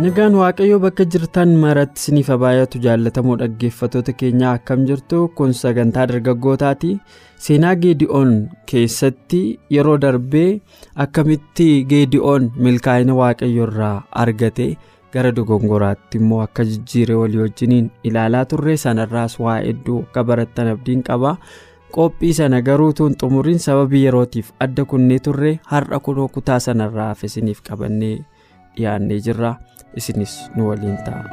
Nagaan Waaqayyoo bakka jirtan maratti isiniif haa baay'atu jaallatamoo dhaggeeffattoota keenyaa akkam jirtu kun sagantaa dargaggootaati. Seenaa Geedi'oon keessatti yeroo darbee akkamitti Geedi'oon milkaa'ina Waaqayyoo irraa argate gara dogongoraatti immoo akka jijjiiree walii wajjiniin ilaalaa turre sanarraas waa hedduu akka barattan abdiin qaba. Qophii sana garuu tun xumuriin sababii yerootiif adda kunnee turre har'a kunoo kutaa sanarraa hafe isiniif qabannee dhiyaannee jirra. Isinis nu waliin ta'a.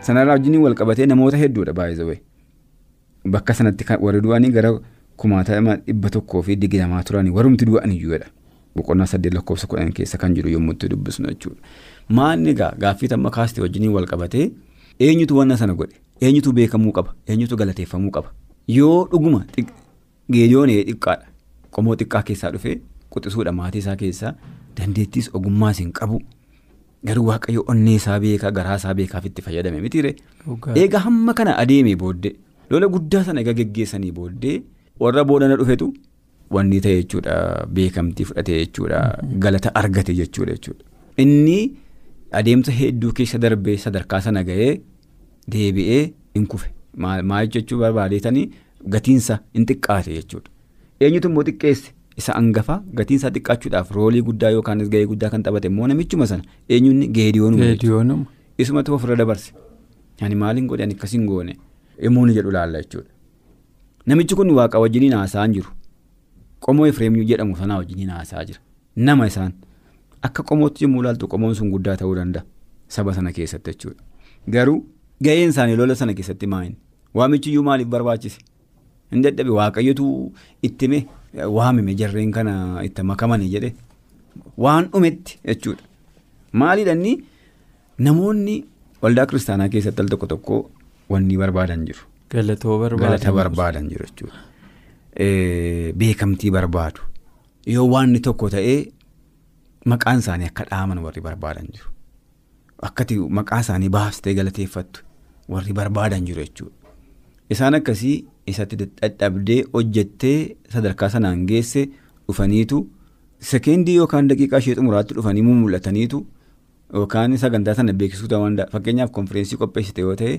Sanarraa wajjin wal qabatee namoota hedduudha baay'ee bakka sanatti warri du'anii gara kumaatama dhibba tokkoo fi digdamaa turanii warrumti du'an iyyuudha. Boqonnaa saddeet lakkoofsa kudhan keessa kan jiru yommuu itti dubbisnu jechuudha. Maanni egaa gaaffii tamma kaastee wajjin wal qabatee eenyutu wanna sana godhe eenyutu beekamuu qaba eenyutu galateeffamuu qaba yoo dhuguma Geediyoon xiqqaadha. Qomoo xiqqaa keessaa dhufee quxisuudha maatii isaa keessaa dandeettiis ogummaas hin qabu. Garuu waaqayyo onnee isaa beekaa garaa isaa beekaaf itti fayyadame mitiire. Egaa hamma kana adeemee booddee lola guddaa sana egaa geggeessanii booddee warra boodana dhufetu wanni ta'e jechuudha beekamtii fudhate jechuudha galata argate jechuudha jechuudha. Inni adeemsa hedduu keessa darbee sadarkaa sana ga'ee deebi'ee hin kufe maal jechuu barbaadeetanii. Gatiinsa hin xiqqaate jechuudha. Eenyutu immoo xiqqeesse isa hangafaa gatiinsaa xiqqaachuudhaaf roolii guddaa yookaanis gahee guddaa kan taphate immoo namichuma sana eenyuun geediyoonuma. Isumatu ofirra dabarse. Ani maaliin godhe ani akkasiin goone immoo jedhu laalla jechuudha. Namichi kun waaqa wajjiniin haasa'aa jiru. Qomoo Efreem jedhamu sanaa wajjiniin haasa'aa jira. Nama isaan akka qomootti yommuu ilaaltu qomoon sun guddaa ta'uu danda'a saba sana keessatti jechuudha. Garuu gaheen isaanii lola sana keessatti maa'in waamichiyyuu maaliif barbaachise? Hin dadhabe waaqayyotu ittime waamime jarreen kana itti makamanii jedhe waan dhumetti jechuudha. Maaliidhaan namoonni waldaa kiristaanaa keessatti al tokko tokko wanni barbaadan jiru. Galata barbaadan jiru jechuudha. Beekamtii barbaadu. Yoo waanni tokko ta'ee maqaan isaanii akka dhaaman warri barbaadan jiru. Akkati maqaa isaanii baastee galateeffattu warri barbaadan jiru jechuudha. Isaan akkasii. Isatti dadhabdee hojjettee sadarkaa sanaan geesse dhufaniitu sekeendii yookaan daqiiqaa ishee xumuraatti dhufanii mul'ataniitu yookaan sagantaa sana beeksisuu ta'uu danda'a fakkeenyaaf konfireensii qopheessite yoo ta'e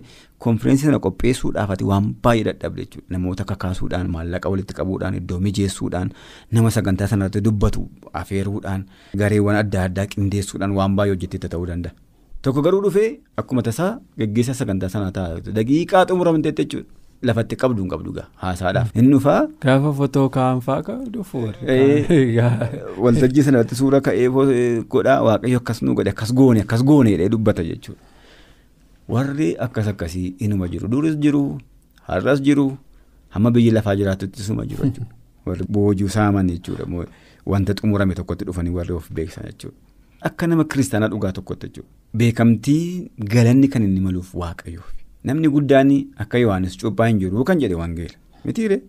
konfireensii sana qopheessuudhaaf ati waan baay'ee dadhabde jechuudha namoota kakaasuudhaan maallaqa walitti qabuudhaan iddoo mijeessuudhaan nama sagantaa sanarratti dubbatu afeeruudhaan gareewwan adda addaa qindeessuudhaan waan baay'ee hojjetteetta ta'uu danda'a. Tokko garuu dhufee akkuma tasaa geggeessa sagantaa sanaa ta'a daqiiqaa xumuramteetti jechuudha. Lafatti qabdu hin qabdu haasaadhaaf. Inni dhufaa. Gaafa fotoo ka'an fa'aa kan dhufu. Waltajjii sanarratti suura ka'ee godhaa waaqayyo akkas nu godhe akkas goone akkas gooneedha dubbata jechuudha. Warri akkas akkasii inuma jiru duris jiru har'as jiru hamma biyyi lafaa jiraatutti isuma jiru jechuudha. Warri boojuu saaman jechuudha wanta xumurame tokkotti dhufanii warri of beeksisan jechuudha. Akka nama kiristaanaa dhugaa tokkotti jechuudha. Beekamtii galanni kan inni maluuf waaqayyoof. Namni guddaan akka Yohaannis Cuuphaa hin jiru kan jedhe Wangeela. Mitiire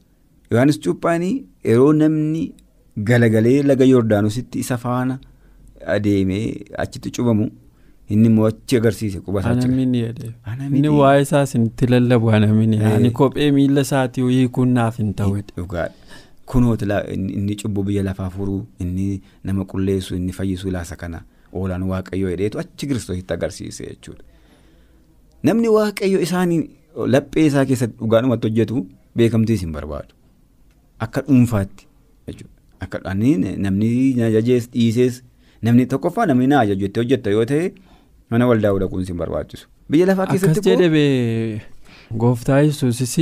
Yohaannis Cuuphaan yeroo namni galagalee laga Yordaanositti isa faana adeemee achitti cubamu inni immoo achi agarsiise qubataa jira. Anamini jedhee. Inni waa'ee isaas itti lallabu anamini. Ani kophee miila isaatii hiikuun naaf hin ta'u. Dhugaadha. Kunooti inni cubbuu biyya lafaa furuu inni nama qulleessu inni fayyisuu laasa kana oolaan waaqayyoo hedheetu achi kiristoositti agarsiise jechuudha. Namni waaqayyo isaanii laphee isaa keessatti dhugaadhumatti hojjetu beekamtiis hin barbaadu. Akka dhuunfaatti jechuudha. Akka namni na ajajees dhiisees namni tokkoffaa namni na ajaju jettee hojjetta yoo ta'e mana waldaa dhaquun hin barbaachisu. Biyya lafaa keessatti Akkas jedhee gooftaa yesuusis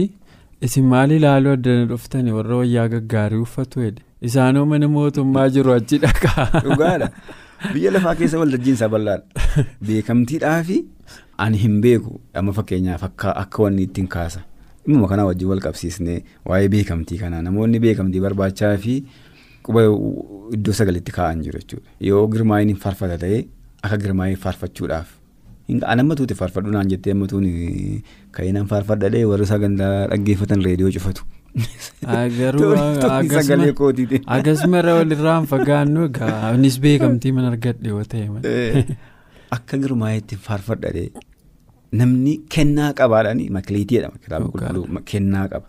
isin maal ilaaluu addana dhuftani warra wayyaa gaggaarii uffatu jedhe. Isaanoo mana mootummaa jiru achi dhaqaa. Dhugaadha. Biyya lafaa keessa waltajjiinsaa bal'aadha. Beekamtiidhaa fi ani hin beeku amma fakkeenyaaf akka wanni ittiin kaasa. Dhimma kanaa wajjin wal qabsiisnee waa'ee beekamtii kanaa namoonni beekamtii barbaachaa fi quba iddoo sagalitti kaa'an jiru jechuudha. Yoo girmaayin hin faarfata ta'ee akka girmaayin faarfachuudhaaf. An ammatuuti faarfadhu naan jettee ammatuun ka'inaan faarfadhadhee warri sagantaa dhaggeeffatan reediyoo cufatu. Garuu akkasuma walirraa hin fagaannu egaa anis beekamtii mana argadhe yoo ta'e. Akka girmaayetti faarfadhadhee namni kennaa qabaadhaani makiliitii jedhama kitaaba qulqulluu kennaa qaba.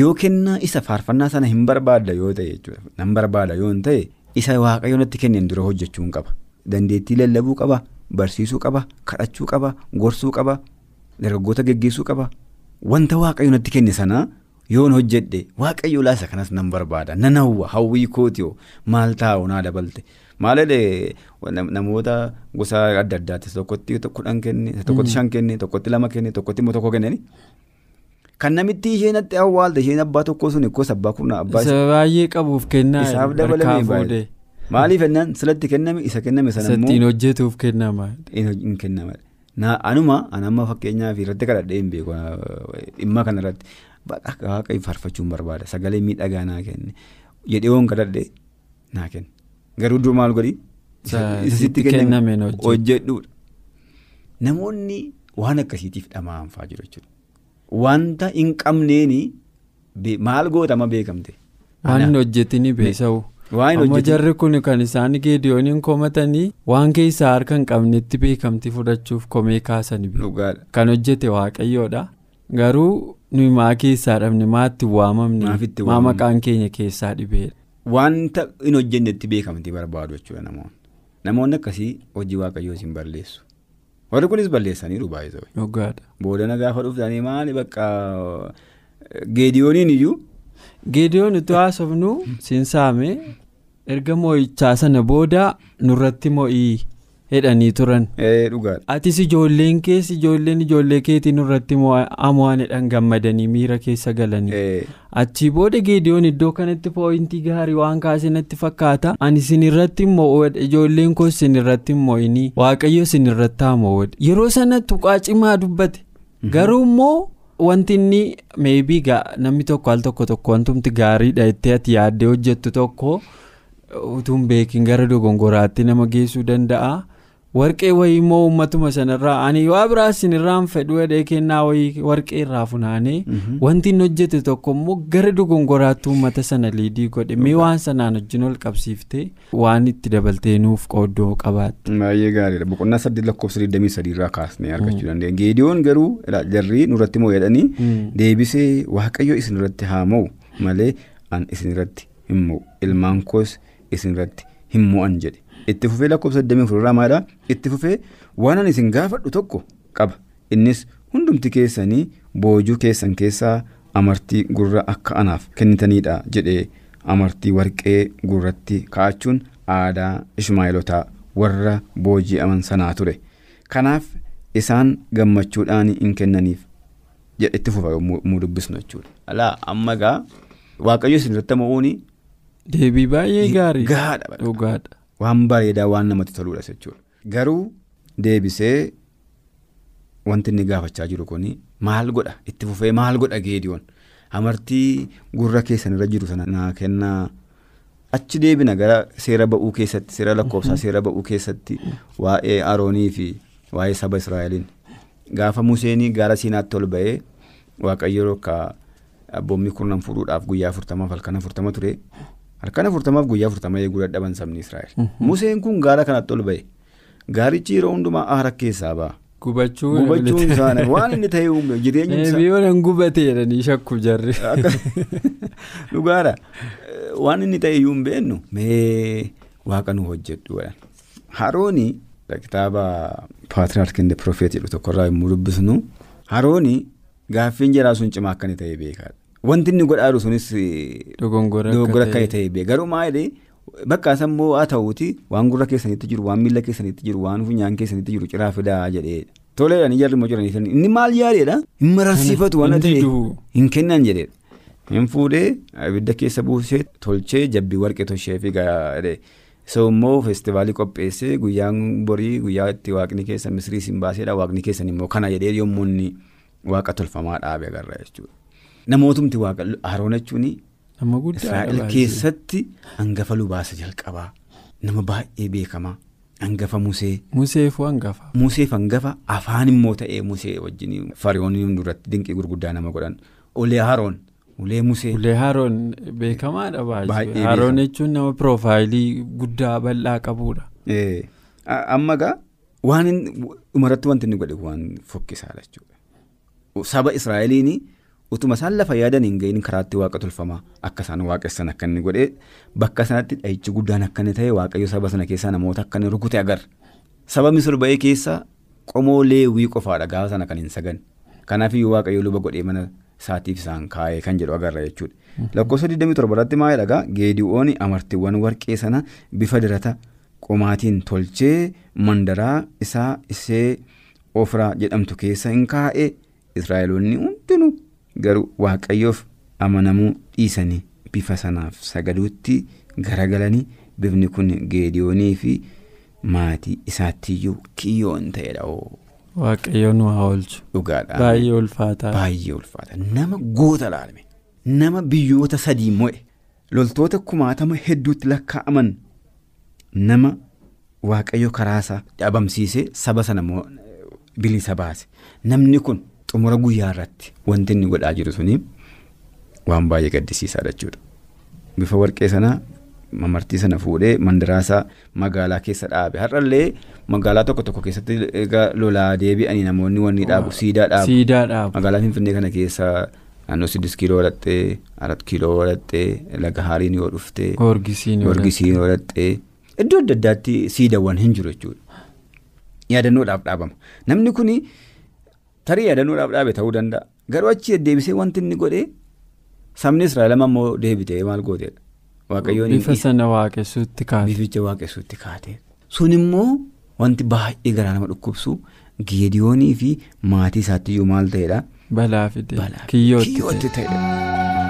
Yoo kennaa isa faarfannaa sana hin barbaadda yoo ta'e jechuudha nan barbaada yoo hin ta'e isa waaqayyo natti kenneen dura hojjechuu qaba. Dandeettii lallabuu qaba, barsiisuu qaba, kadhachuu qaba, gorsuu qaba, dargaggoota geggeessuu qaba. Wanta waaqayyo natti kenne sanaa yoon hojjedhe waaqayyo laasa kanas nan barbaada nan hawwa hawwii kootiyoo maal taa'u naa dabalte maaladhe namoota gosa adda addaati tokkotti kudhan kenne tokkotti shan kenne tokkotti lama kenne tokkotti immoo tokko kenneni. Kan namitti isheen itti awwaalte isheen abbaa tokkoo sun ikkoo abbaa kurnaa abbaa Isa baay'ee qabuuf kennaa isaaf dabalamee baay'ee. Maaliif jennaan silatti kenname isa kenname sana immoo. Sattiin hojjetuuf kennama. Hin kennama. Anuma anamma fakkeenyaaf irratti kadhadhee hin beeku dhimma kanarratti waaqayyo faarfachuun barbaada sagalee miidhagaa naa kenne jedhee waan kadhadhee naa kenne garuu dur maal godhi. Sitti kenname hojjedhuudha. Namoonni waan akkasiitiif dhamaa'anfaa jiru jechuudha. Wanta hin qabneeni maal gootama beekamte. Waan hin hojjetini beesa'u. Waan Amma jarri kun kan isaan geediyooniin komatanii waan keessaa harka hin qabnetti beekamtii fudhachuuf komee Dhugaadha. kan hojjete waaqayyoodha. Garuu nuyi maa keessaa dhabne maatti waamamne maa maqaan keenya keessaa dhibeedha. Wanta hin hojjennetti beekamtii barbaadu jechuudha namoonni. Namoonni akkasii hojii waaqayyoo hin balleessu. Warri kunis balleessaniiru baay'ee Dhugaadha. Boodana gaafa dhuftanii maali bakka geediyooniin iyyuu Geediyoon utuu haasofnu siinsaame erga moo'ichaa sana booda nurratti moo'ii hedhanii turan. Atis ijoolleen keessi ijoolleen ijoollee keetii nurratti mo'an jedhan gammadanii miira keessa galanii. Ee, Achii booda geediyoon iddoo kanatti pooyintii gaarii waan kaase natti fakkaata. Ani isin irratti mo'uudha ijoolleen koo isin irratti mo'inii waaqayyo isin irratti haa mo'uudha. Yeroo sana tuqaa cimaa dubbate. Garuu immoo wanti inni meebii namni tokko al tokko tokko wantumti gaariidha itti ati yaaddee hojjettu tokko utuu hin beekin gara dogongoraatti nama geessuu danda'a. Warqee wayii immoo uummatuma sanarraa ani waa biraa isinirraan fedhu jedhee kennaa wayii warqee irraa funaanee wanti inni hojjete tokko immoo gara dogongoraatti uummata sana liidii godhe mee waan sanaan wajjin ol qabsiiftee waan itti dabaltee nuuf qooddoo qabaatte. baay'ee gaariidha. Boqonnaa saddeet lakkoofsa 23 irraa kaasnee argachuu dandeenya. Geediyoon garuu jarri nurratti mo'edhanii deebisee waaqayyo isin irratti haa mo'u malee an isin irratti hin mo'u ilmaan koos isin irratti hin mo'an jedhe. Itti fufee lakkoofsa 24 irraa maalidha? Itti fufee waan ani isin gaafadhu tokko qaba. Innis hundumti keessanii boojuu keessan keessaa amartii gurra akka anaaf kennitanidha jedhee amartii warqee gurratti kaa'achuun aadaa Ishmaa'ilotaa warra booji'aman sanaa ture. Kanaaf isaan gammachuudhaan hin kennaniif itti fufa yommuu dubbisnu jechuudha. Alaa amma egaa waaqayyo isin irratti mo'uun Deebii baay'ee gaarii. gahaadha. Waan bareedaa waan namatti toludha jechuudha. Garuu deebisee wanti inni gaafachaa jiru kun maal godha? Itti fufee maal godha geediyoon? Amartii gurra keessan irra jiru sana naa kennaa achi deebina gara seera ba'uu keessatti seera lakkoofsaa seera ba'uu keessatti waa'ee aroonii fi waa'ee saba israa'eliin gaafa museenii gaara siinaatti ol ba'ee waaqayyo akka abboommii kurnan fuudhuudhaaf guyyaa afurtamaaf halkan afurtama ture halkan afurtamaaf guyyaa afurtama eeguu dadhaban sabni israa'el museen kun gaara kanatti ol ba'e gaarichi yeroo hundumaa aara keessaa ba'a. Gubachuu Gubachuun isaanii waan inni ta'e uume jireenyi isaa. Biyyoon gubate jedhanii shakku jarri. Dhugaadha. Waan inni ta'e iyyuu hin beeknu mee waaqa nu hojjedhu. Harooni kitaaba Paatiraark Inde Profeet jedhu tokkorraa yommuu dubbisnu Harooni gaaffiin jaraa sun cimaa akka inni ta'e beekaadha. Wanti inni godhaa jiru sunis Dogongora dogoggora akka ta'e. Garuu maali bakka immoo haa ta'uuti. Waan gurra keessanitti jiru waan miila keessanitti jiru waan funyaan keessanitti jiru ciraa fidaa jedhee. Toleedhaan ijarri immoo jiranii inni maal yaadeedha? Hin mararsiifatu waan ta'e hin kennan jedheedha. Hin fuudhee ibidda keessa buusee tolchee jabbii warqee tolchee fi so immoo feestivaalii qopheessee guyyaan borii guyyaa itti waaqni keessa misrii siin baaseedha. Waaqni keessan immoo kana jedhee yommuu inni waaqa tolfamaa dhaabe agarra jechuudha. Namootumti waaqa Aroon jechuun Israa'el keessatti hangafa lubaasa jalqabaa nama baay'ee beekamaa hangafa Musee. Museefuu hangafa. Museef hangafa afaan immoo ta'ee Musee wajjin fariyooniin duratti dinqii gurguddaa nama godhan olee Haroon ulee Musee. Ulee Haroon beekamaadha Baay'ee. Haroon jechuun nama piroofaayilii guddaa bal'aa qabudha. Amma gaa waan dhumarratti wanti inni godhe waan fokkisaadha jechuudha. Saba Israa'eliin utuma isaan lafa yaadan hin gahin karaatti waaqa tolfamaa akka isaan waaqessan akka inni godhee bakka sanatti dhahichi guddaan akka inni ta'e waaqayyo saba sana keessaa namoota akka inni rukute agarra. Saba Misir ba'ee keessaa qomoo leewwii qofaadha gaafa sana kan hin sagan. Kanaafiyyuu waaqayyo luba godhee mana isaatiif isaan kaa'ee kan jedhu agarra jechuudha. Lakkoofsa 27 irratti jedha geedi'oon amartiiwwan warqee sana bifa dirata qomaatiin tolchee mandaraa isaa isee ofraa jedhamtu keessa hin kaa'e Israa'eloonni hundinuu garuu waaqayyoof amanamuu dhiisanii bifa sanaaf sagaduutti garagalanii bifni kun geediyoonii fi maatii isaattiyyuu kiyyoon ta'edha oo Waaqayyoon waa oolchu. dhugaadha. Baay'ee ulfaataa. Baay'ee ulfaata. Nama goota laalme. Nama biyyoota sadii mo'e. Loltoota kumaatama hedduutti lakkaa'aman nama waaqayyo karaasaa dhabamsiisee saba sana immoo bilisa baase. Namni kun xumura guyyaa irratti wanti inni godhaa jiru suni waan baay'ee gaddisiisaadha jechuudha. Bifa warqee sanaa mamartii sana fuudhee mandaraasaa magaalaa keessa dhaabe. Har'allee magaalaa tokko tokko keessatti egaa lolaa deebi'anii namoonni wanni dhaabu siidaa dhaabu. Magaalaa Finfinnee kana keessa naannoo siddis kiiloo godhattee arat kiiloo godhattee laga haariin yoo dhuftee Goorgisiin yoo gorgisiin godhattee iddoo adda addaatti siidawwan hin jiru jechuudha. Yaadannoodhaaf dhaabama. Namni kun tarii yaadannoodhaaf dhaabe ta'uu danda'a. Garuu achi deebisee wanti inni godhee sabni Israa'el amma immoo deebitee maal gooteedha. Waaqayyoon Bifa sana waaqessuutti kaase. bificha waaqessuutti kaatee sun immoo wanti baay'ee garaa nama dhukkubsu geediyoonii fi maatii isaattiyyuu maal ta'edha Balaa fide. Kiyyootti kiyyootti ta'e. ta'edha.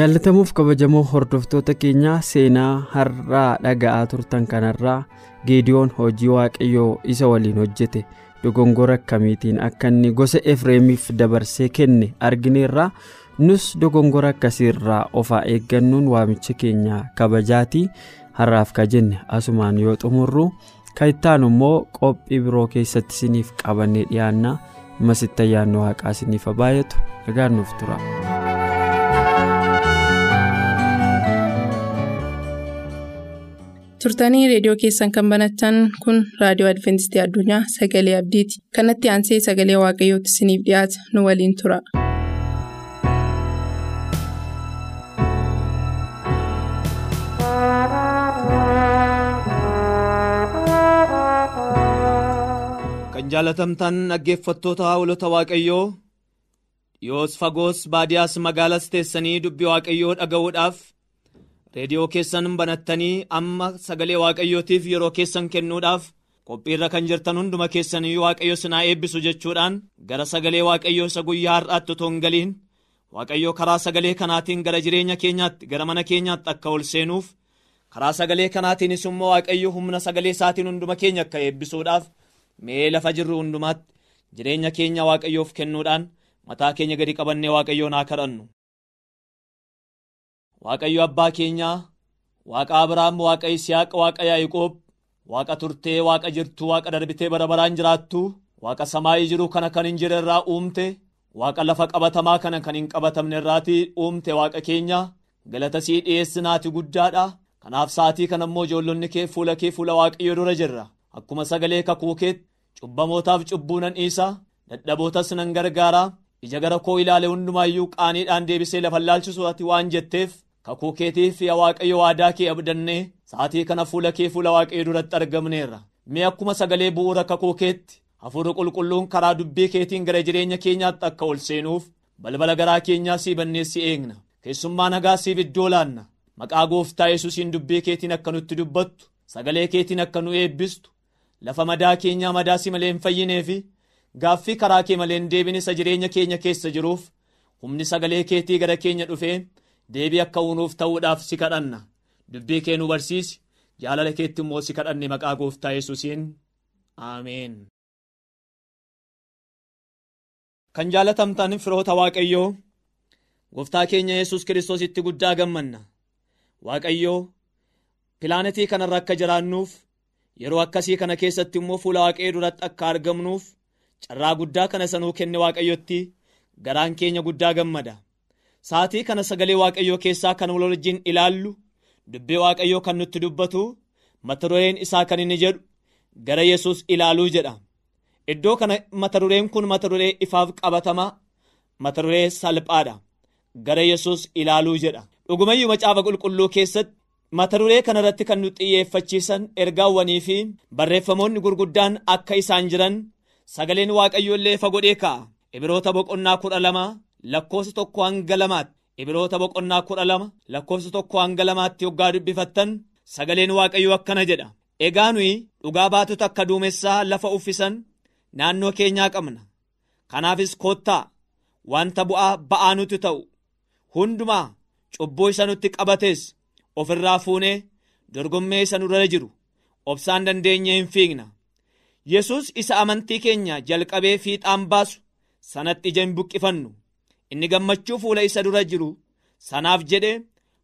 Jaallatamuuf kabajamoo hordoftoota keenyaa seenaa har'aa dhaga'aa turtan kanarraa geediyoon hojii waaqayyoo isa waliin hojjete. Dogongora akkamiitiin akka inni gosa efreemiif dabarsee kenne argineerraa nus dogongora akkasiirraa ofaa eeggannuun waamicha keenya kabajaatii? Har'aaf ka jenne asumaan yoo xumurru kan ittaanu immoo qophii biroo keessatti isiniif qabannee dhiyaannaa masitti ayyaanni waaqaa isiniif haa baay'atu nagaan nuuf tura. Turtanii reediyoo keessan kan banatan kun raadiyoo adventistii addunyaa sagalee abdiiti kanatti aansee sagalee waaqayyootti isiniif dhiyaata nu waliin tura. Kan jaalatamtan dhaggeeffattoota hawlota Waaqayyoo dhiyoos fagoos baadiyaas magaalaas teessanii dubbii Waaqayyoo dhaga'uudhaaf reediyoo keessan banattanii amma sagalee Waaqayyootiif yeroo keessan kennuudhaaf qophiirra kan jirtan hunduma keessanii Waaqayyo sinaa eebbisu jechuudhaan gara sagalee Waaqayyoo isa guyyaa har'aatti otoo hin galiin Waaqayyo karaa sagalee kanaatiin gara jireenya keenyaatti gara mana keenyaatti akka ol seenuuf karaa sagalee kanaatiinis immoo Waaqayyo humna sagalee isaatiin hunduma keenya akka eebbisuudhaaf mee lafa jirru hundumaatti jireenya keenya waaqayyoof kennuudhaan mataa keenya gadi qabannee waaqayyoon haa kadhannu. Waaqayyo abbaa keenyaa waaqa Abiraam waaqa Yisihaaq waaqa Yaaqoob waaqa turtee waaqa jirtuu waaqa darbitee bara baraan jiraattu waaqa samaayii jiru kana kan hin jirre irraa uumte waaqa lafa qabatamaa kana kan hin qabatamne irraatii uumte waaqa keenya galata sii dhiyeessinaati guddaadha. Kanaaf sa'aatii kana immoo ijoollonni kee fuula kee fuula waaqayyo dura jirra. Akkuma sagalee kakuu keetti cubbamootaaf cubbuu nan dhiisa dadhabootas nan gargaara ija gara koo ilaale hundumaayyuu qaaniidhaan deebisee lafa laalchisu ati waan jetteef kakuu keetiif yaa waaqayyo waadaa kee abdannee sa'aatii kana fuula kee fuula waaqayyo duratti argamneerra. Mee akkuma sagalee bu'uura kakuu keetti hafuurri qulqulluun karaa dubbii keetiin gara jireenya keenyaatti akka ol seenuuf balbala garaa keenyaa sii banneessi eegna. Keessummaa nagaa siif iddoo laanna. Maqaa gooftaa yesuusiin dubbii keetiin akka nutti dubbattu sagalee keetiin akka nu eebbistu lafa madaa keenyaa madaa si malee hin fayyinee fi gaaffii karaa kee malee hin deebine isa jireenya keenya keessa jiruuf humni sagalee keetii gara keenya dhufee deebii akka uunuuf ta'uudhaaf si kadhanna. Dubbii kee nu barsiisi. Jaalala keetti immoo si kadhanne maqaa gooftaa yesuusiin. Aameen. kan jaalatamtan firoota waaqayyoo gooftaa keenya yesus kiristoositti guddaa gammanna. Waaqayyoo pilaanetii kanarra akka jiraannuuf yeroo akkasii kana keessatti immoo fuula waaqayyoo duratti akka argamnuuf carraa guddaa kana sanuu kenne waaqayyotti garaan keenya guddaa gammada sa'atii kana sagalee waaqayyoo keessaa kan wal wajjin ilaallu dubbii waaqayyoo kan nutti dubbatu mata dureen isaa kan inni jedhu gara yesus ilaaluu jedha. Iddoo kana mata dureen kun mata duree ifaaf qabatamaa mata duree salphaadha. Gara yesus ilaaluu jedha. Dhugumayyuu macaafa qulqulluu keessatti mata duree kana irratti kan nu xiyyeeffachiisan ergaawwanii fi barreeffamoonni gurguddaan akka isaan jiran sagaleen waaqayyoo illee ifa godhee kaa'a ibiroota boqonnaa kudha lama lakkoofsa tokko hanga lamaatti ibiroota boqonnaa kudha lama lakkoofsa tokko hanga lamaatti yoggaa dubbifattan sagaleen waaqayyoo akkana jedha. Egaa nuyi dhugaa baatota akka duumessaa lafa uffisan naannoo keenyaa qabna. Kanaafis koottaa wanta bu'aa ba'aa nuti ta'u hundumaa cubbuu isa nutti qabates ofirraa fuunee dorgommee isa nurra jiru. Obsaan dandeenye hin fiigna. Yesus isa amantii keenya jalqabee fiixaan baasu sanatti ija hin buqqifannu inni gammachuu fuula isa dura jiru sanaaf jedhe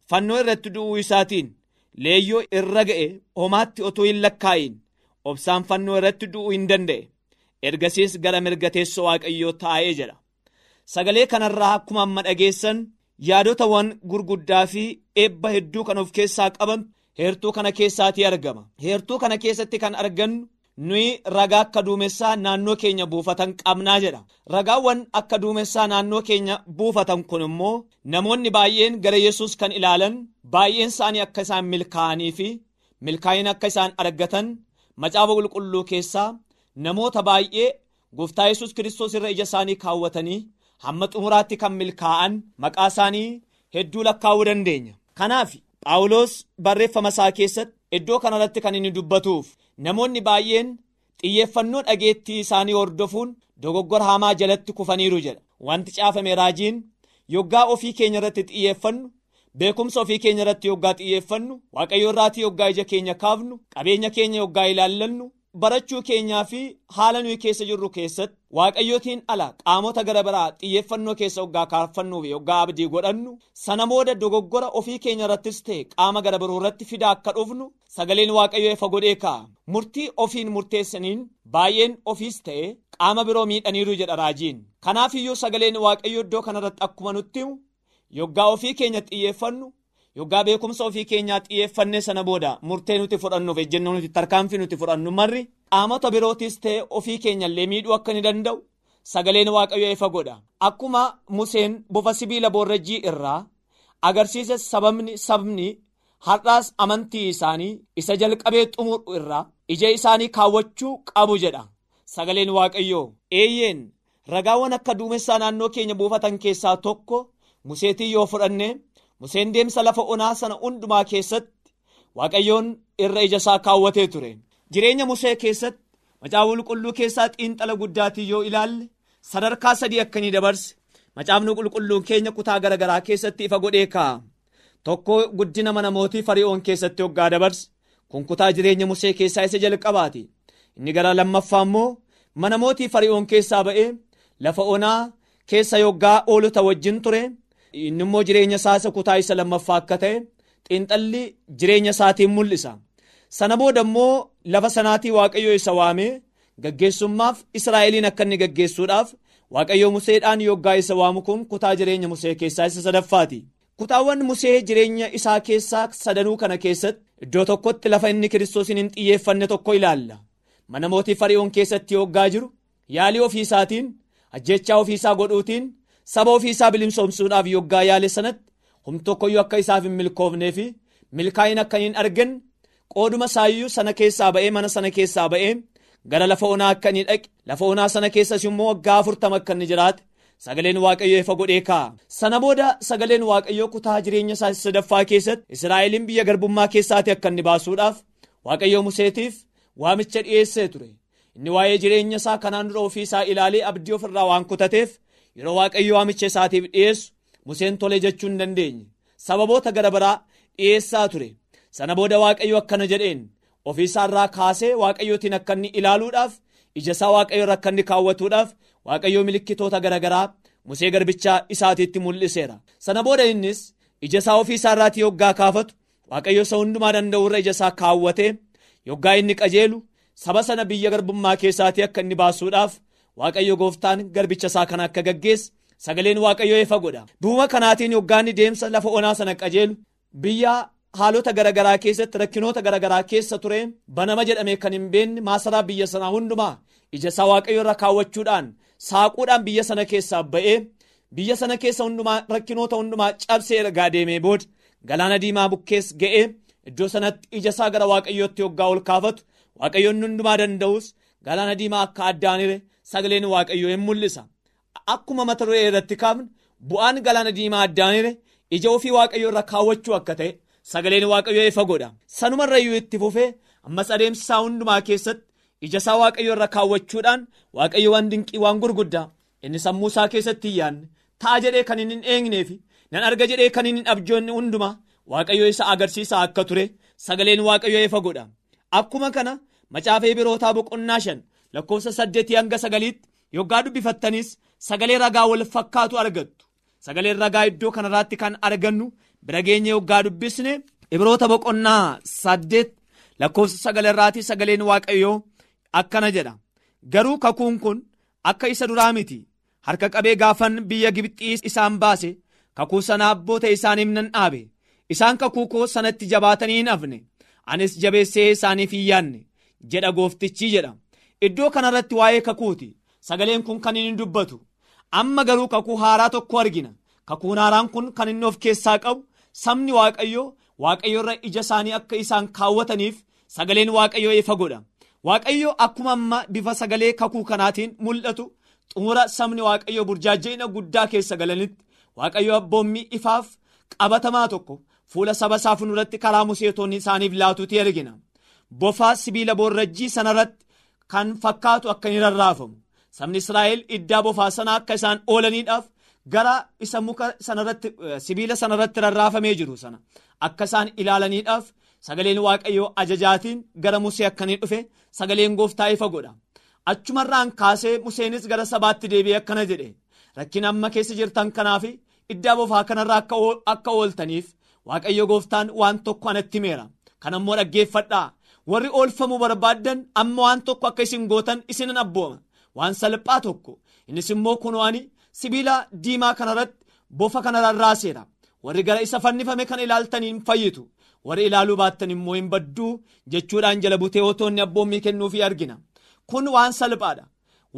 fannoo irratti du'uu isaatiin leeyyoo irra ga'e homaatti otuu hin lakkaayin obsaan fannoo irratti du'uu hin danda'e. Ergasiis gara mirga teessoo waaqayyoo taa'ee jedha sagalee kanarraa akkuma amma dhageessan yaadotawwan gurguddaa fi eebba hedduu kan of keessaa qaban heertuu kana keessaatii argama. Heertuu kana keessatti kan argannu nuyi ragaa akka duumessaa naannoo keenya buufatan qabnaa jedha. Ragaawwan akka duumessaa naannoo keenya buufatan kun immoo namoonni baay'een gara yesus kan ilaalan baay'een isaanii akka isaan milkaa'anii fi milkaa'ina akka isaan argatan macaafa qulqulluu keessaa namoota baay'ee gooftaa yesus kiristoos irra ija isaanii kaawwatanii hamma xumuraatti kan milkaa'an maqaa isaanii hedduu lakkaa'uu dandeenya. Kanaaf phaawulos barreeffama isaa keessatti iddoo kanarratti kan inni dubbatuuf namoonni baay'een xiyyeeffannoo dhageettii isaanii hordofuun dogoggora hamaa jalatti kufaniiru jedha. Wanti caafame raajiin yoggaa ofii keenya irratti xiyyeeffannu beekumsa ofii keenya irratti yoggaa xiyyeeffannu waaqayyo irraatii yoggaa ija keenya kaafnu qabeenya keenya yoggaa ilaallannu barachuu keenyaa fi haala nuyi keessa jirru keessatti waaqayyootiin ala qaamota gara biraa xiyyeeffannoo keessa yoggaa kaafannuu fi yoggaa abdii godhannu sana booda dogoggora ofii keenya irrattis ta'e qaama gara biroo irratti fidaa akka dhufnu sagaleen waaqayyoo ifa godhee kaa'a murtii ofiin murteessaniin baay'een ofiis ta'e qaama biroo miidhaniiru jedha raajiin. Kanaaf iyyuu sagaleen waaqayyoo iddoo kanarratti akkuma nutti himu yoggaa ofii keenya xiyyeeffannu yoggaa beekumsa ofii keenyaa xiyyeeffannee sana booda murtee nuti fudhannuuf ejjennoo nuti tarkaanfii nuti fudhannu marri qaamota birootis ta'e ofii keenyallee miidhuu akka ni danda'u. Sagaleen waaqayyoo ifa godha. Akkuma museen bofa sibiila boorrajjii irraa agarsiisa sababni sabni har'aas amantii isaanii isa jalqabee xumuru irraa ija isaanii kaawwachuu qabu jedha. Sagaleen waaqayyoo eeyyeen ragaawwan akka duumessaa naannoo keenya buufatan keessaa tokko museetii yoo fudhanne museen deemsa lafa onaa sana hundumaa keessatti waaqayyoon irra ija isaa kaawwatee ture. Jireenya musee keessatti macaafa qulqulluu keessaa xiinxala guddaatii yoo ilaalle sadarkaa sadii akkanii dabarse. Macaafni qulqulluun keenya kutaa garaagaraa keessatti ifa godhee kaa'a tokko guddina mana mootii fari'oon keessatti hoggaa dabarse. Kun kutaa jireenya musee keessaa isa jalqabaati. Inni gara lammaffaa immoo mana mootii fari'oon keessaa ba'ee lafa onaa keessa yoggaa oolota wajjin ture inni immoo jireenya isaa isa kutaa isa lammaffaa akka ta'e xiinxalli jireenya isaatiin mul'isa. Sana booda immoo lafa sanaatii waaqayyoo isa waamee gaggeessummaaf israa'eliin akka inni gaggeessuudhaaf waaqayyoo museedhaan yoggaa isa waamu kun kutaa jireenya musee keessaa isa sadaffaati. Kutaawwan musee jireenya isaa keessaa sadanuu kana keessatti iddoo tokkotti lafa inni kiristoosiin hin xiyyeeffanne tokko ilaalla. Mana mootii fari'oon keessatti yoggaa jiru yaalii ofiisaatiin ajjechaa ofiisaa godhuutiin saba ofiisaa bilimsoomsuudhaaf yoggaa yaale sanatti humna tokkoyyuu akka isaaf hin milkoofnee fi milkaa'ina akka hin arganne qooduma saayyuu sana keessaa ba'ee mana sana keessaa ba'ee gara lafa onaa akka inni dhaqe lafa onaa sana keessas immoo waggaa afurtama akka inni jiraate. Sagaleen waaqayyoo ifa godhee kaa'a sana booda sagaleen waaqayyoo kutaa jireenya isaa sadaffaa keessatti israa'eliin biyya garbummaa keessaati akka inni baasuudhaaf waaqayyoo museetiif waamicha dhiyeessee ture. Inni waa'ee jireenya isaa kanaan dura ofii isaa ilaalee abdii ofirraa waan kutateef yeroo waaqayyo waamicha isaatiif dhiyeessu? Museen tole jechuu hin dandeenye. Sababoota gara biraa dhiyeessaa ture. Sana booda waaqayyo akkana jedheen. Ofii isaarraa kaasee waaqayyootiin akka inni ilaaluudhaaf ija isaa waaqayyo irra akka inni kaawwatuudhaaf waaqayyo milikkitoota garaagaraa musee garbichaa isaatiitti mul'iseera. Sana booda innis ija isaa ofii isaarraatii yoggaa kaafatu waaqayyo isa hundumaa danda'u irra ija isaa kaawwatee yoggaa inni qajeelu saba sana biyya garbummaa keessaatii akka inni baasuudhaaf waaqayyo gooftaan garbicha isaa kana akka gaggeesse sagaleen waaqayyo ifa godha. Duuma kanaatiin yoggaa inni deemsa lafa onaa sana qajeelu biyya haalota garaagaraa keessatti rakkinoota garaagaraa keessa ture banama jedhamee kan hin beekne maasaraa biyya sanaa hundumaa. Ija isaa waaqayyo irra kaawwachuudhaan saaquudhaan biyya sana keessaa ba'ee biyya sana keessa hundumaa rakkinoota hundumaa cabsee ergaa deemee booda galaana diimaa bukkees ga'ee iddoo sanatti ija isaa gara waaqayyootti yoggaa ol kaafatu waaqayyoon hundumaa danda'us galaana diimaa akka addaanire sagaleen waaqayyoo hin mul'isa. Akkuma mata duree irratti kaafne bu'aan galaana diimaa addaanire ija ofii waaqayyoo irra kaawwachuu akka ta'e sagaleen waaqayyoo ifa godha. Sanumarrayyuu itti fufee ammas adeemsa isaa hundumaa keessatti ija isaa waaqayyoo irra kaawwachuudhaan waaqayyo waan dinqii waan gurguddaa inni sammuu isaa keessatti hin yaadne ta'a jedhee kan hin eegneef nan arga jedhee kan hin abjoonne hundumaa waaqayyo isa agarsiisaa akka ture sagaleen waaqayyo ifa godha. Akkuma kana macaafee birootaa boqonnaa shan lakkoofsa saddeetii hanga sagaliitti yoggaa dubbifattanis sagalee ragaa wal fakkaatu argattu sagaleen ragaa iddoo kanarraatti kan argannu bira geenye yoggaa dubbisne ibroota boqonnaa saddeet lakkoofsa sagalarraatii sagaleen waaqayyoo akkana jedha garuu kakuun kun akka isa duraa miti harka qabee gaafan biyya gibxii isaan baase kakuu sana abboota isaaniif nan dhaabe isaan kakuu koo sanatti jabaatanii hin hafne anis jabeessee isaaniif hin yaanne jedha gooftichi jedha iddoo kanarratti waa'ee kakuuti. Sagaleen kun kan inni dubbatu. Amma garuu kakuu haaraa tokko argina. Kakuun haaraan kun kan inni of keessaa qabu sabni waaqayyoo waaqayyo irra ija isaanii akka isaan kaawwataniif sagaleen waaqayyoo ifa godha. Waaqayyo akkuma amma bifa sagalee kakuu kanaatiin mul'atu xumura sabni waaqayyoo burjaaja'ina guddaa keessa galanitti waaqayyo abboommii ifaaf qabatamaa tokko fuula saba isaa fuulduratti karaa museetonni isaaniif laatuuti argina. Bofaa sibiila boorrajjii sanarratti kan fakkaatu akka hin rarraafamu. Sabni israa'el iddaa bofaa sana akka isaan oolaniidhaaf gara isa muka sanarratti sibiila sanarratti rarraafamee jiru sana akka isaan ilaalaniidhaaf sagaleen waaqayyoo ajajaatiin gara musee akkanii dhufe sagaleen gooftaa ifa godha. Achumarraan kaasee museenis gara sabaatti deebi'ee akkana jedhe rakkina amma keessa jirtan kanaaf iddaa bofaa kanarraa akka ooltaniif waaqayyo gooftaan waan tokko anatti himeera. Kan ammoo dhaggeeffadhaa warri oolfamuu barbaaddan amma waan tokko akka isin gootan isinan abbooma. Waan salphaa tokko. Innis immoo kunoani sibiila diimaa kanarratti bofa kana rarraaseera. Warri gara isa fannifame kan ilaaltaniin fayyitu. Warri ilaaluu baattan immoo hin badduu jechuudhaan jala butee otoonni abboommii kennuufii argina. Kun waan salphaadha.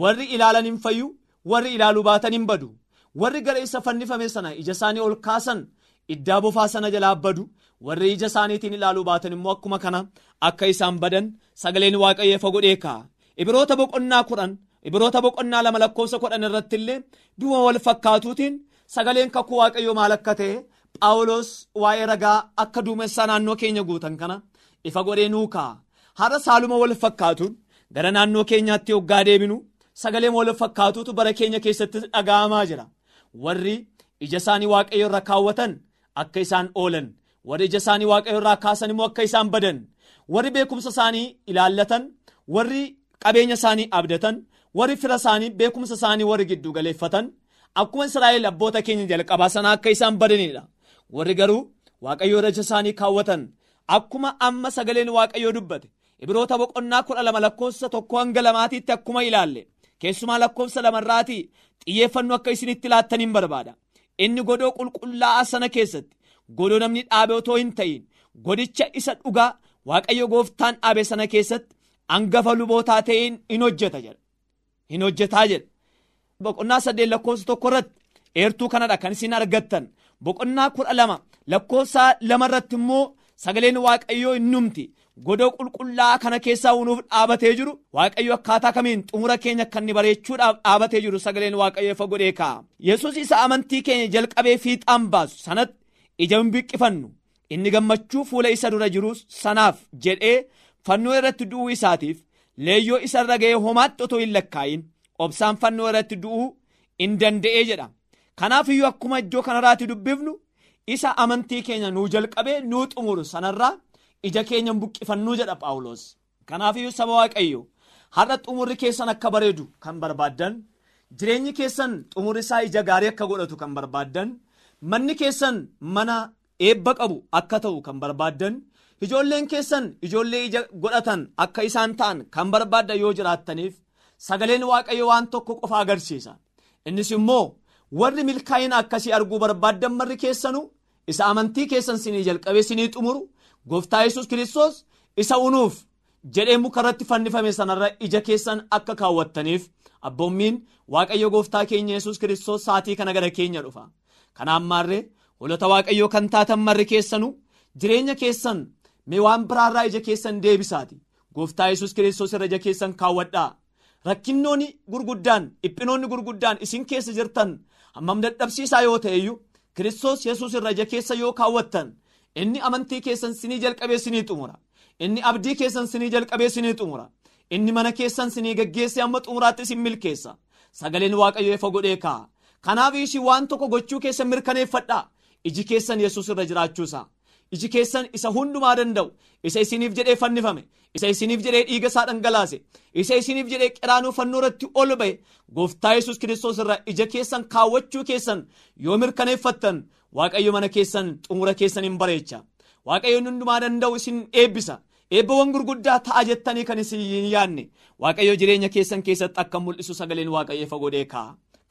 Warri ilaalan hin fayyu warri ilaaluu baatan hin badu. Warri gara isa fannifame sana ija isaanii ol kaasan iddaa bofaa sana jalaa badu warri ija isaaniitiin ilaaluu baatan immoo akkuma kana akka isaan badan sagaleen waaqayyo ifa godhee kaa'a ibiroota boqonnaa kudhan ibiroota boqonnaa lama lakkoofsa kudhan irratti illee du'a wal fakkaatuutiin sagaleen kakuu waaqayyoo maal akka ta'e phaawulos waa'ee ragaa akka duumessaa naannoo keenya guutan kana ifa godhee nuu kaa'a har'a saaluma wal fakkaatuun gara naannoo keenyaatti yoggaa deebinu sagaleen wal fakkaatuutu bara keenya keessatti dhaga'amaa jira. Warri ija isaanii waaqayyo irra kaawwatan akka isaan oolan warri ija isaanii waaqayyo irraa kaasan immoo akka isaan badan warri beekumsa isaanii ilaallatan warri qabeenya isaanii abdatan warri fira isaanii beekumsa isaanii warri giddu galeeffatan akkuma israa'el abboota keenya jalqabaa sana akka isaan badanidha warri garuu waaqayyo irra ija isaanii kaawwatan akkuma amma sagaleen waaqayyoo dubbate ibiroota boqonnaa kudha lama lakkoofsa tokko hanga lamaatiitti akkuma ilaalle keessumaa lakkoofsa lamarraatii xiyyeeffannoo akka isinitti laattaniin barbaada inni godoo qulqullaa'aa sana keessatti godoo namni dhaabe otoo hin ta'in godicha isa dhugaa waaqayyo gooftaan dhaabe sana keessatti hangafa lubootaa ta'een hin hojjeta jedha. Hin hojjetaa jedha. Boqonnaa saddeet lakkoofsa tokko irratti eertuu kanadha kan isin argattan. Boqonnaa kudha lama lakkoofsa lama irratti immoo sagaleen waaqayyoo hin numti godoo qulqullaa'aa kana keessaa nuuf dhaabatee jiru waaqayyo akkaataa kamiin xumura keenya kan inni bareechuudhaaf dhaabatee jiru sagaleen waaqayyo ifa godhee kaa'a yesus isa amantii keenya jalqabee fiixaan baasu sanatti ija hin biqqifannu inni gammachuu fuula isa dura jiru sanaaf jedhee fannoo irratti du'uu isaatiif leeyyoo isarra ga'ee homaatti otoo hin lakkaa'in obsaan fannoo irratti du'uu hin danda'ee jedha. Kanaaf iyyuu akkuma iddoo kanarraatti dubbifnu isa amantii keenya nuu jalqabee nuu xumuru sanarraa ija keenya buqqifannuu jedha Phaawulos. Kanaaf iyyuu saba Waaqayyo har'a xumurri keessan akka bareedu kan barbaaddan jireenyi keessan xumurri isaa ija gaarii akka godhatu kan barbaaddan manni keessan mana eebba qabu akka ta'u kan barbaaddan ijoolleen keessan ijoollee ija godhatan akka isaan ta'an kan barbaaddan yoo jiraattaniif sagaleen waaqayyo waan tokko qofa agarsiisa. Innis immoo warri milkaa'ina akkasii arguu barbaaddan marri keessanu isa amantii keessan sinii jalqabee sinii xumuru gooftaa yesus kiristoos isa unuuf jedhee mukarratti fannifame sanarra ija keessan akka kaawwattaniif abboommiin waaqayyo gooftaa keenya yesus kiristoos saatii kana gara keenya dhufa kanaan maarree holota waaqayyoo kan taatan marri keessanu jireenya keessan mee waan biraarraa ija keessan deebisaati. Gooftaa yesus kiristoos irra ija keessan kaawwadhaa. Rakkinnoonni gurguddaan dhiphinoonni gurguddaan isin keessa jirtan hammam dadhabsiisaa yoo ta'eyyuu kiristoos yesus irra ija keessa yoo kaawwattan inni amantii keessan sinii jalqabee sinii xumura. Inni abdii keessan sinii jalqabee sinii xumura. Inni mana keessan sinii geggeessee amma xumuraatti isin milkeessa. Sagaleen waaqayyo ifa godhee kaa'a kanaaf isin waan tokko gochuu keessan mirkaneeffadhaa iji keessan yesus irra jiraachuusaa iji keessan isa hundumaa danda'u. Isa isiniif jedhee fannifame. Isa isiniif jedhee dhiiga isaa dhangalaase. Isa isiniif jedhee qiraanuu fannoo irratti ol ba'e. Gooftaa yesus kiristoos irra ija keessan kaawwachuu keessan yoo mirkaneeffattan waaqayyo mana keessan xumura keessan hin bareecha. Waaqayyoon hundumaa danda'u isin eebbisa. Eebbawwan gurguddaa ta'a jettanii kan isin hin yaadne waaqayyo jireenya keessan keessatti akka mul'isu sagaleen waaqayyo ifa godhee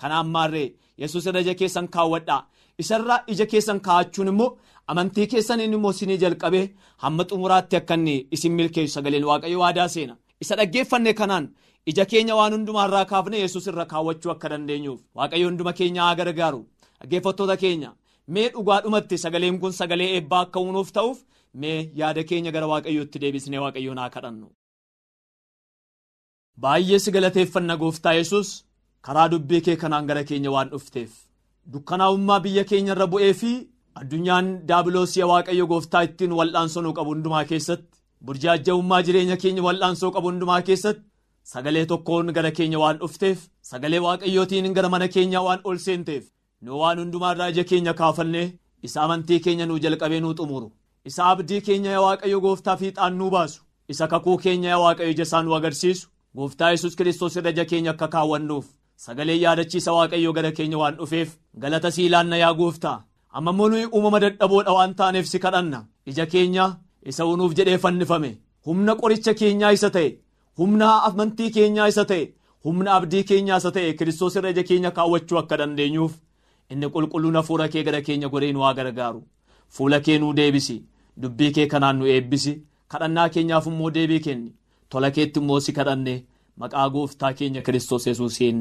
kaa'a kanaan maarree yesus irra ija keessan kaawwadhaa. Isarraa ija keessan kaa'achuun immoo amantii keessan inni immoo isinii jalqabee hamma xumuraatti akka inni isin milkeessu. Sagaleen waaqayyo waadaa seena. Isa dhaggeeffanne kanaan ija keenya waan hundumaarraa kaafne yesus irra kaawwachuu akka dandeenyuuf. Waaqayyo hunduma keenya haa gargaaru. Dhaggeeffattoota keenya mee dhugaadhumatti sagaleen kun sagalee eebbaa akka uunuuf ta'uuf mee yaada keenya gara waaqayyootti deebisnee waaqayyoon haa kadhannu. baay'ee si galateeffanna gooftaa yesus karaa dubbii kee kanaan gara keenya waan dhufteef. Dukkanaa'ummaa biyya keenya irra bu'ee fi addunyaan daabiloosii waaqayyo gooftaa ittiin wal'aansoo nu qabu hundumaa keessatti burjaaja'ummaa jireenya keenya wal'aansoo qabu hundumaa keessatti sagalee tokkoon gara keenya waan dhufteef sagalee waaqayyootiin gara mana keenyaa waan ol seenteef nu waan hundumaarraa ija keenya kaafannee isa amantii keenya nuu jalqabee nuu xumuru. Isa abdii keenya yaa waaqayyo gooftaa fiixaan nuu baasu. Isa kakuu keenya waaqayyo ija isaa nu agarsiisu. Gooftaa yesus kiristoos irra ija keenya akka kaawwannuuf sagalee yaadachiisa waaqayyo gara keenya waan dhufeef galata sii laanna yaa gooftaa amma nuyi uumama dadhaboodha waan taaneef si kadhanna. Ija keenya isa unuuf jedhee fannifame. Humna qoricha keenyaa isa ta'e. Humna amantii keenyaa isa ta'e. Humna abdii keenyaa isa ta'e. Kiristoos irra ija keenya kaawwachuu akka dandeenyuuf inni qulqulluun hafuura kee gara keenya godhee nu haa gargaaru fuula kee nuu deebisi. Dubbii kee kanaan nu eebbisi. Kadhannaa keenyaaf immoo deebii kenni tola keetti immoo si kadhanne. Maqaa gooftaa keenya kiristoos yesuusiin